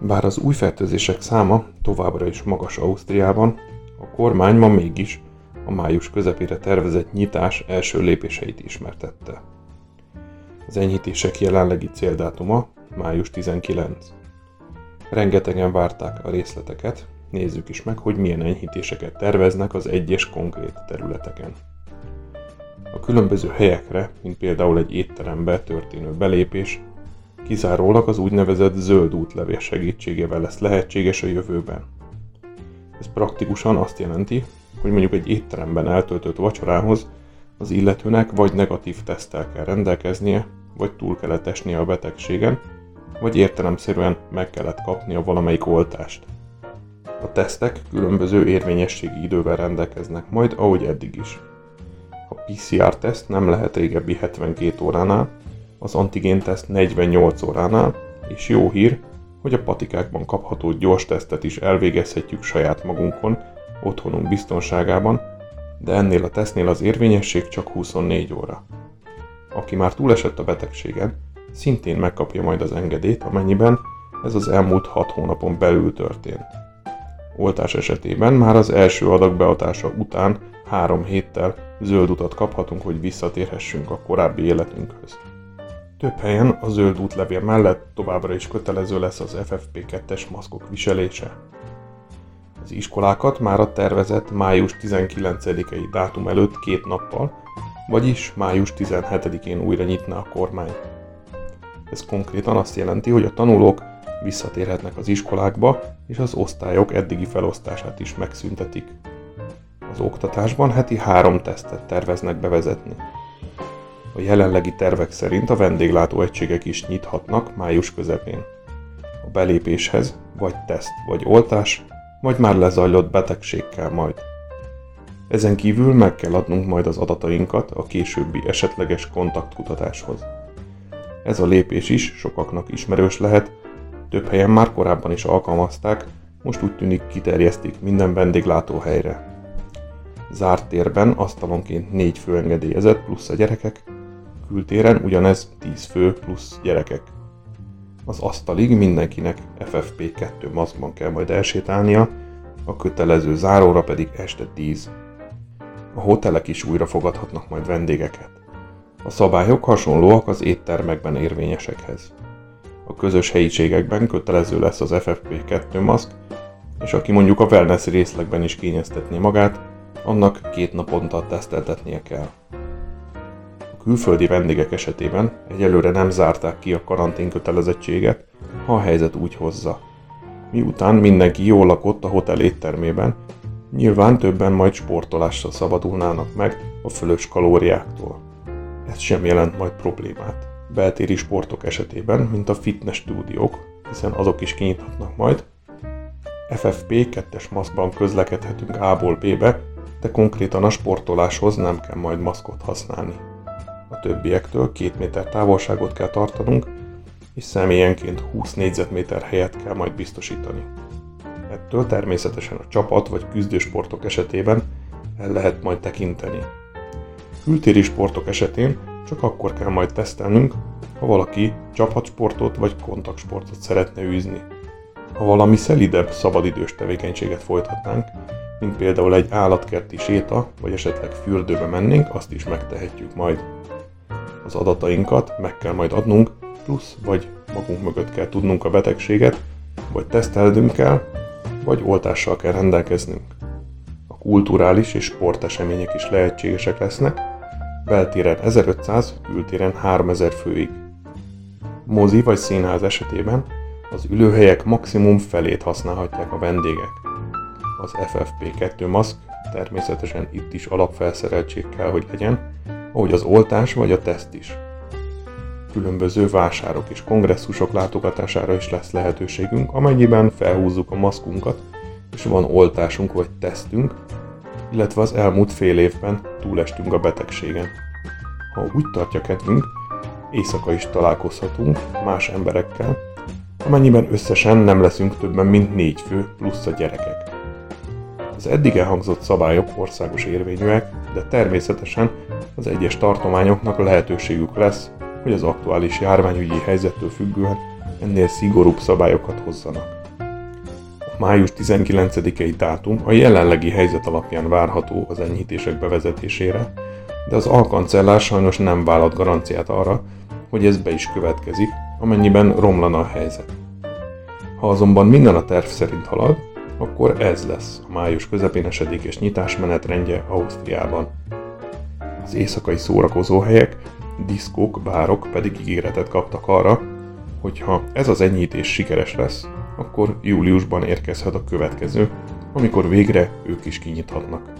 Bár az új fertőzések száma továbbra is magas Ausztriában, a kormány ma mégis a május közepére tervezett nyitás első lépéseit ismertette. Az enyhítések jelenlegi céldátuma május 19. Rengetegen várták a részleteket, nézzük is meg, hogy milyen enyhítéseket terveznek az egyes konkrét területeken. A különböző helyekre, mint például egy étterembe történő belépés, kizárólag az úgynevezett zöld útlevél segítségével lesz lehetséges a jövőben. Ez praktikusan azt jelenti, hogy mondjuk egy étteremben eltöltött vacsorához az illetőnek vagy negatív tesztel kell rendelkeznie, vagy túl kellett esnie a betegségen, vagy értelemszerűen meg kellett kapnia valamelyik oltást. A tesztek különböző érvényességi idővel rendelkeznek majd, ahogy eddig is. A PCR-teszt nem lehet régebbi 72 óránál, az antigén-teszt 48 óránál, és jó hír, hogy a patikákban kapható gyors tesztet is elvégezhetjük saját magunkon, otthonunk biztonságában, de ennél a tesztnél az érvényesség csak 24 óra. Aki már túlesett a betegségen, szintén megkapja majd az engedélyt, amennyiben ez az elmúlt 6 hónapon belül történt. Oltás esetében már az első adag beadása után három héttel zöld utat kaphatunk, hogy visszatérhessünk a korábbi életünkhöz. Több helyen a zöld útlevél mellett továbbra is kötelező lesz az FFP2-es maszkok viselése. Az iskolákat már a tervezett május 19-i dátum előtt két nappal, vagyis május 17-én újra nyitná a kormány. Ez konkrétan azt jelenti, hogy a tanulók visszatérhetnek az iskolákba, és az osztályok eddigi felosztását is megszüntetik. Az oktatásban heti három tesztet terveznek bevezetni. A jelenlegi tervek szerint a vendéglátó egységek is nyithatnak május közepén. A belépéshez vagy teszt, vagy oltás, vagy már lezajlott betegség kell majd. Ezen kívül meg kell adnunk majd az adatainkat a későbbi esetleges kontaktkutatáshoz. Ez a lépés is sokaknak ismerős lehet, több helyen már korábban is alkalmazták, most úgy tűnik kiterjesztik minden vendéglátóhelyre. Zárt térben asztalonként 4 fő engedélyezett plusz a gyerekek, kültéren ugyanez 10 fő plusz gyerekek. Az asztalig mindenkinek FFP2 maszkban kell majd elsétálnia, a kötelező záróra pedig este 10. A hotelek is újra fogadhatnak majd vendégeket. A szabályok hasonlóak az éttermekben érvényesekhez. A közös helyiségekben kötelező lesz az FFP2 maszk, és aki mondjuk a wellness részlegben is kényeztetné magát, annak két naponta teszteltetnie kell. Külföldi vendégek esetében egyelőre nem zárták ki a karantén kötelezettséget, ha a helyzet úgy hozza. Miután mindenki jól lakott a hotel éttermében, nyilván többen majd sportolással szabadulnának meg a fölös kalóriáktól. Ez sem jelent majd problémát. Beltéri sportok esetében, mint a fitness stúdiók, hiszen azok is kinyithatnak majd, FFP2-es maszkban közlekedhetünk A-ból B-be, de konkrétan a sportoláshoz nem kell majd maszkot használni. A többiektől 2 méter távolságot kell tartanunk, és személyenként 20 négyzetméter helyet kell majd biztosítani. Ettől természetesen a csapat vagy küzdősportok esetében el lehet majd tekinteni. Kültéri sportok esetén csak akkor kell majd tesztelnünk, ha valaki csapatsportot vagy kontaktsportot szeretne űzni. Ha valami szelidebb, szabadidős tevékenységet folytatnánk, mint például egy állatkerti séta, vagy esetleg fürdőbe mennénk, azt is megtehetjük majd. Az adatainkat meg kell majd adnunk, plusz vagy magunk mögött kell tudnunk a betegséget, vagy tesztelnünk kell, vagy oltással kell rendelkeznünk. A kulturális és sportesemények is lehetségesek lesznek, beltéren 1500, kültéren 3000 főig. Mozi vagy színház esetében az ülőhelyek maximum felét használhatják a vendégek. Az FFP2 maszk természetesen itt is alapfelszereltség kell, hogy legyen, ahogy az oltás vagy a teszt is. Különböző vásárok és kongresszusok látogatására is lesz lehetőségünk, amennyiben felhúzzuk a maszkunkat, és van oltásunk vagy tesztünk, illetve az elmúlt fél évben túlestünk a betegségen. Ha úgy tartja kedvünk, éjszaka is találkozhatunk más emberekkel, amennyiben összesen nem leszünk többen, mint négy fő plusz a gyerekek. Az eddig elhangzott szabályok országos érvényűek, de természetesen az egyes tartományoknak lehetőségük lesz, hogy az aktuális járványügyi helyzettől függően ennél szigorúbb szabályokat hozzanak. A május 19-i dátum a jelenlegi helyzet alapján várható az enyhítések bevezetésére, de az alkancellár sajnos nem vállalt garanciát arra, hogy ez be is következik, amennyiben romlana a helyzet. Ha azonban minden a terv szerint halad, akkor ez lesz a május közepén esedékes nyitás menetrendje Ausztriában. Az éjszakai szórakozóhelyek, diszkók, bárok pedig ígéretet kaptak arra, hogy ha ez az enyhítés sikeres lesz, akkor júliusban érkezhet a következő, amikor végre ők is kinyithatnak.